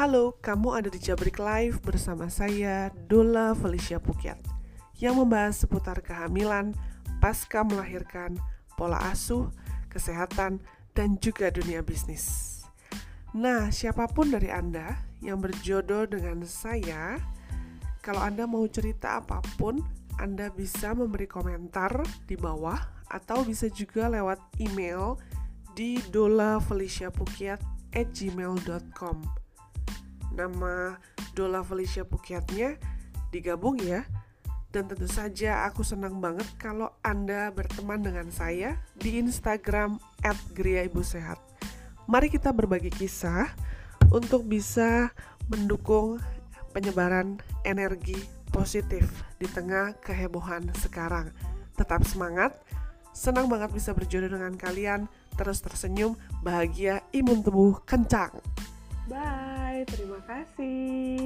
Halo, kamu ada di Jabrik Live bersama saya, Dola Felicia Pukiat, yang membahas seputar kehamilan, pasca melahirkan, pola asuh, kesehatan, dan juga dunia bisnis. Nah, siapa pun dari Anda yang berjodoh dengan saya, kalau Anda mau cerita apa pun, Anda bisa memberi komentar di bawah atau bisa juga lewat email di dolafeliciapukiat@gmail.com. Nama Dola Felicia Pukiatnya digabung ya. Dan tentu saja aku senang banget kalau Anda berteman dengan saya di Instagram @griaibusehat. Mari kita berbagi kisah untuk bisa mendukung penyebaran energi positif di tengah kehebohan sekarang. Tetap semangat, senang banget bisa berjodoh dengan kalian, terus tersenyum, bahagia, imun tubuh kencang. Bye, kasih.